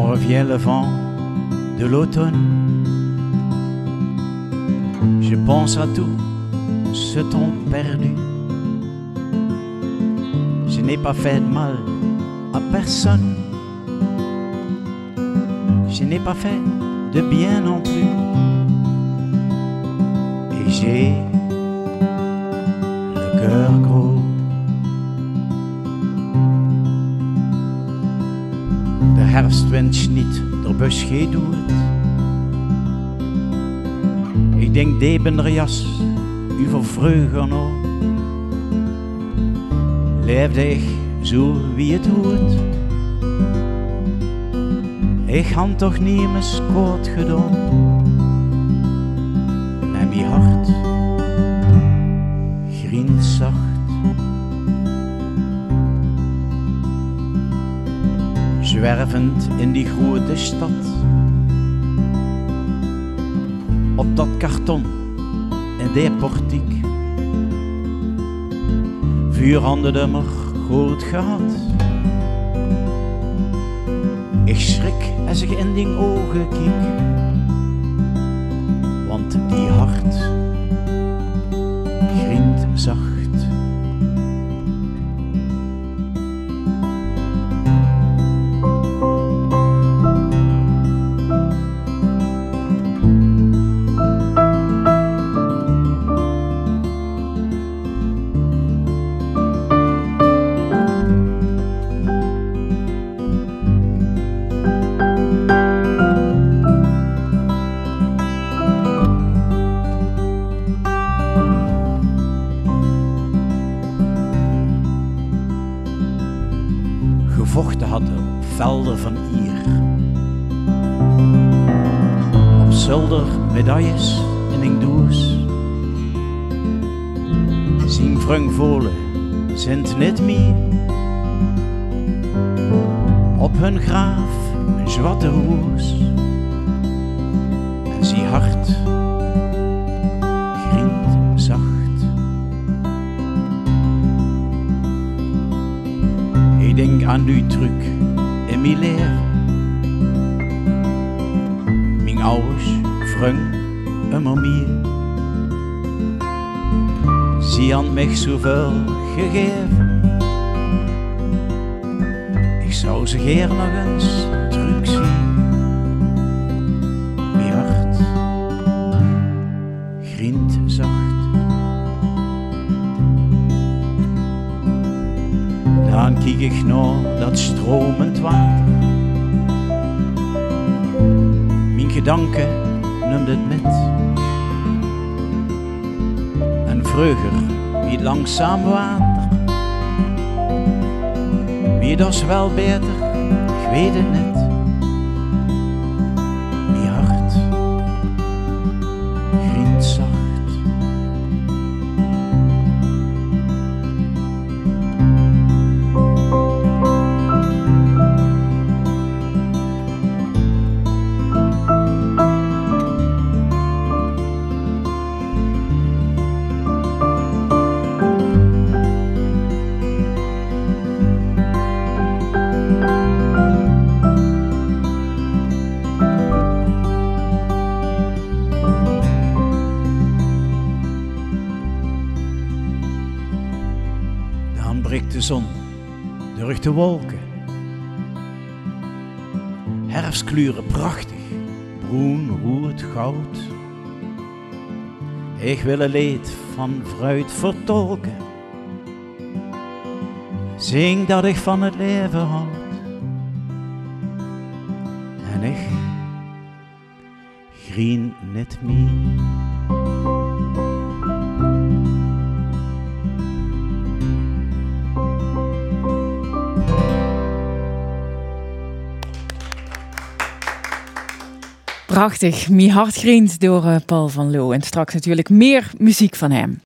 revient le vent de l'automne. Je pense à tout ce temps perdu. Je n'ai pas fait de mal à personne. Je n'ai pas fait de bien non plus. Et j'ai le cœur gros. De herfstwind niet, de bus doet. Ik denk deben jas, u voor vreugde nog. Leefde ik zo wie het hoort. Ik had toch niet mijn skoot gedaan. En mijn hart Zwervend in die grote stad. Op dat karton in die portiek. Vuur handen de maar goed gehad. Ik schrik als ik in die ogen kijk, gevochten hadden op velden van Ier. Op zolder medailles in een doos. Zien vrung volen sint niet meer. Op hun graaf een zwarte roos. Aan die truc in mijn leven. Mijn ouders vrung immer meer. Ze had mij zoveel gegeven. Ik zou ze geer nog eens Ik naar dat stromend water. Mijn gedanken neemt het met. En vroeger wie langzaam water. Wie dat wel beter, ik weet het net. Dan de zon door de wolken. Herfstkleuren prachtig, groen, rood, goud. Ik wil een leed van fruit vertolken. Zing dat ik van het leven houd. En ik grien niet meer. Prachtig, Mi Hart Grient door eh, Paul van Loo. En straks natuurlijk meer muziek van hem.